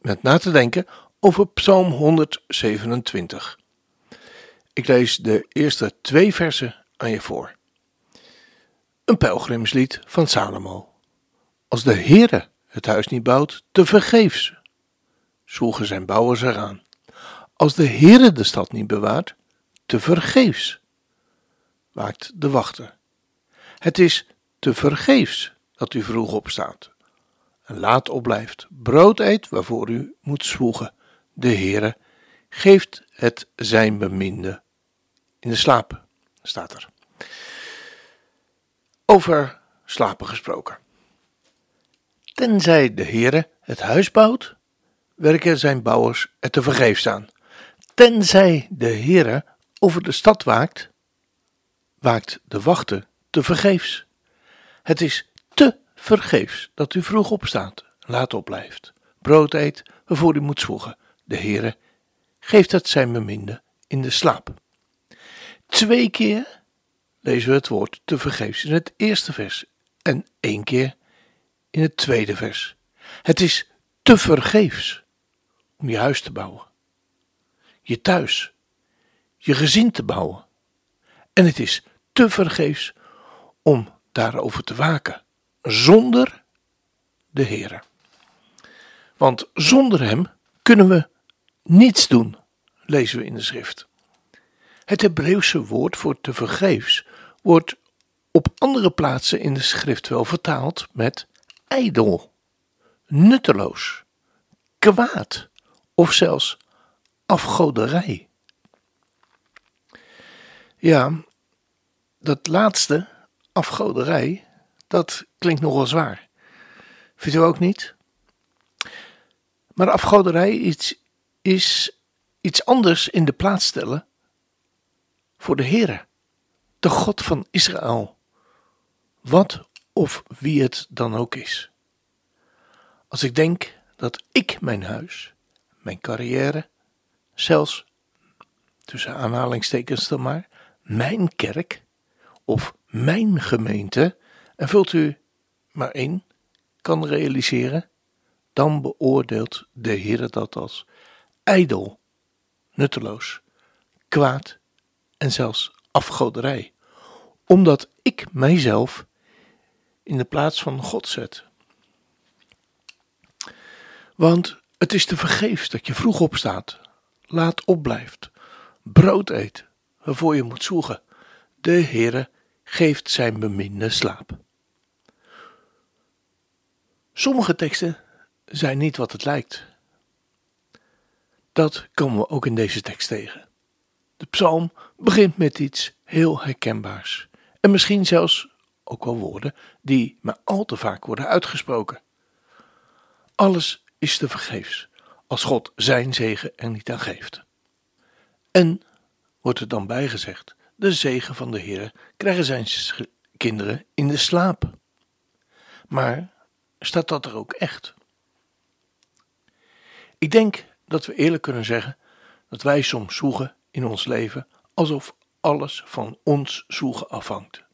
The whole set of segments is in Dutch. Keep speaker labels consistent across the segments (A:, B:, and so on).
A: met na te denken over Psalm 127. Ik lees de eerste twee versen aan je voor. Een pelgrimslied van Salomo. Als de Heere het huis niet bouwt, te vergeefs, zwoegen zijn bouwers eraan. Als de Heere de stad niet bewaart, te vergeefs, waakt de wachter. Het is te vergeefs dat u vroeg opstaat en laat opblijft, brood eet waarvoor u moet zwoegen. De Heere geeft het zijn beminde in de slaap, staat er. Over slapen gesproken. Tenzij de Heere het huis bouwt, werken zijn bouwers er te vergeefs aan. Tenzij de Heere over de stad waakt, waakt de wachter te vergeefs. Het is vergeefs dat u vroeg opstaat, laat opblijft, brood eet waarvoor u moet zwoegen. De Heere geeft het zijn beminde in de slaap. Twee keer lezen we het woord te vergeefs in het eerste vers en één keer in het tweede vers. Het is te vergeefs om je huis te bouwen, je thuis, je gezin te bouwen. En het is te vergeefs om daarover te waken, zonder de Heere. Want zonder Hem kunnen we niets doen, lezen we in de schrift. Het Hebreeuwse woord voor te vergeefs wordt op andere plaatsen in de schrift wel vertaald met ijdel, nutteloos, kwaad of zelfs afgoderij. Ja, dat laatste, afgoderij, dat klinkt nogal zwaar. Vindt u ook niet? Maar afgoderij is, is iets anders in de plaats stellen voor de Heere, de God van Israël. Wat of wie het dan ook is. Als ik denk dat ik mijn huis, mijn carrière, zelfs tussen aanhalingstekens dan maar, mijn kerk of mijn gemeente, en vult u maar één, kan realiseren, dan beoordeelt de Heer dat als ijdel, nutteloos, kwaad en zelfs afgoderij, omdat ik mijzelf in de plaats van God zet. Want het is te vergeefs dat je vroeg opstaat, laat opblijft, brood eet, waarvoor je moet zoeken. De Heere geeft zijn beminde slaap. Sommige teksten zijn niet wat het lijkt. Dat komen we ook in deze tekst tegen. De psalm begint met iets heel herkenbaars en misschien zelfs ook wel woorden die maar al te vaak worden uitgesproken. Alles is te vergeefs als God zijn zegen er niet aan geeft. En wordt er dan bijgezegd: de zegen van de Heer krijgen zijn kinderen in de slaap. Maar staat dat er ook echt? Ik denk dat we eerlijk kunnen zeggen dat wij soms zoeken in ons leven alsof alles van ons zoeken afhangt.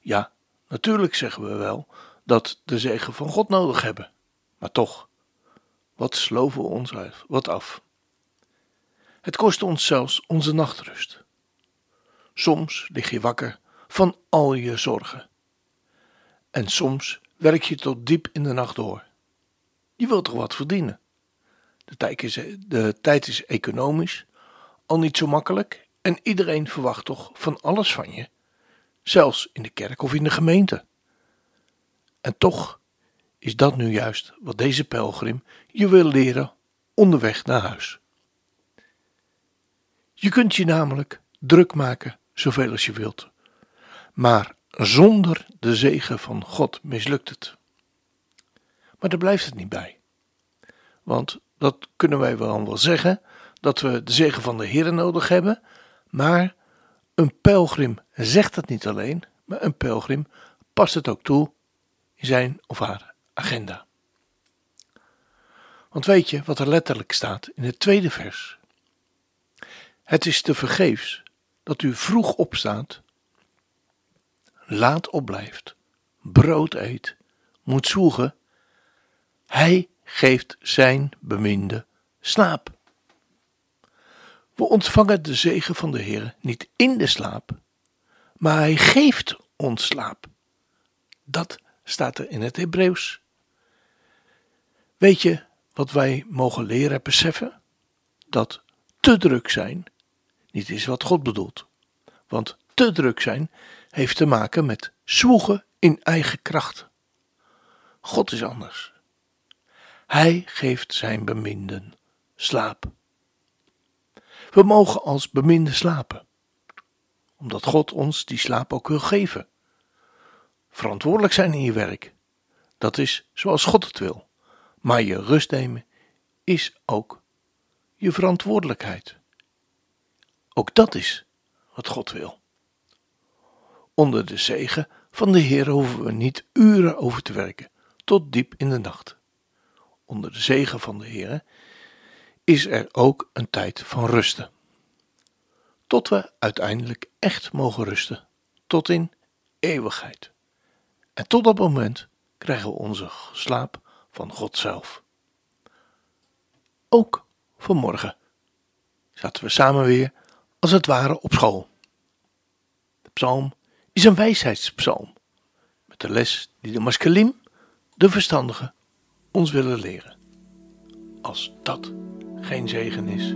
A: Ja, natuurlijk zeggen we wel dat de zegen van God nodig hebben, maar toch, wat sloven we ons wat af? Het kost ons zelfs onze nachtrust. Soms lig je wakker van al je zorgen. En soms werk je tot diep in de nacht door. Je wilt toch wat verdienen? De tijd is, de tijd is economisch al niet zo makkelijk en iedereen verwacht toch van alles van je, zelfs in de kerk of in de gemeente. En toch is dat nu juist wat deze pelgrim je wil leren onderweg naar huis. Je kunt je namelijk druk maken zoveel als je wilt, maar zonder de zegen van God mislukt het. Maar daar blijft het niet bij. Want dat kunnen wij wel wel zeggen, dat we de zegen van de Heer nodig hebben, maar een pelgrim zegt het niet alleen, maar een pelgrim past het ook toe in zijn of haar agenda. Want weet je wat er letterlijk staat in het tweede vers? Het is te vergeefs dat u vroeg opstaat, laat opblijft, brood eet, moet zwoegen. Hij geeft zijn beminde slaap. We ontvangen de zegen van de Heer niet in de slaap, maar hij geeft ons slaap. Dat staat er in het Hebreeuws. Weet je wat wij mogen leren beseffen? Dat te druk zijn niet is wat God bedoelt. Want te druk zijn heeft te maken met zwoegen in eigen kracht. God is anders. Hij geeft zijn beminden slaap. We mogen als beminden slapen, omdat God ons die slaap ook wil geven. Verantwoordelijk zijn in je werk, dat is zoals God het wil. Maar je rust nemen is ook je verantwoordelijkheid. Ook dat is wat God wil. Onder de zegen van de Heer hoeven we niet uren over te werken, tot diep in de nacht. Onder de zegen van de Heer is er ook een tijd van rusten. Tot we uiteindelijk echt mogen rusten, tot in eeuwigheid. En tot dat moment krijgen we onze slaap van God zelf. Ook vanmorgen zaten we samen weer als het ware op school. De psalm is een wijsheidspsalm, met de les die de maskelim, de verstandige, ons willen leren. Als dat geen zegen is.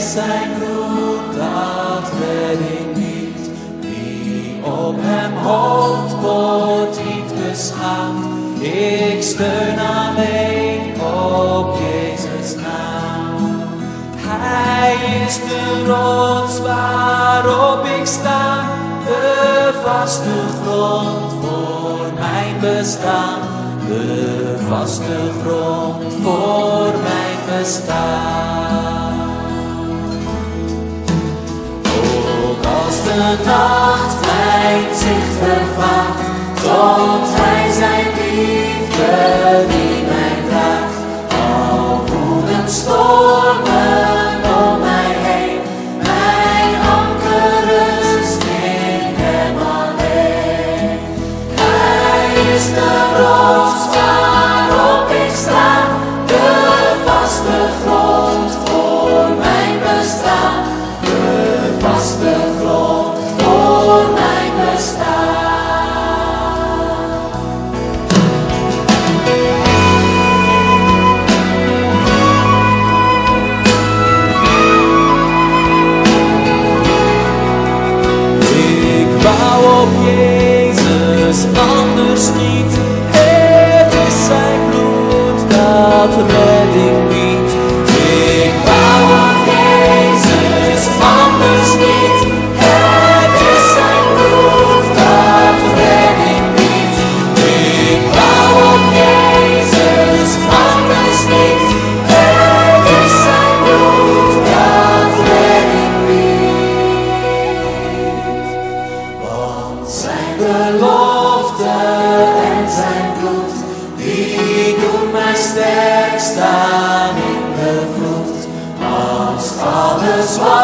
B: Zijn bloed dat redding biedt. Wie op hem hoopt, wordt niet geschaamd. Ik steun alleen op Jezus naam. Hij is de rots waarop ik sta, de vaste grond voor mijn bestaan de vaste grond voor mijn bestaan. De nacht mijn zicht vervaagt, tot hij zijn liefde die mij draagt, al woeden stormen sterk staan in de vloed, als alles wat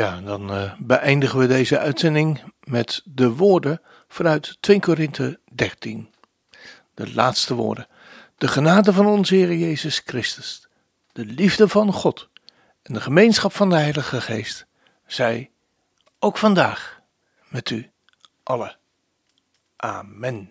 A: Ja, dan uh, beëindigen we deze uitzending met de woorden vanuit 2 Korinthe 13. De laatste woorden. De genade van onze Heer Jezus Christus, de liefde van God en de gemeenschap van de Heilige Geest, zij ook vandaag met u allen. Amen.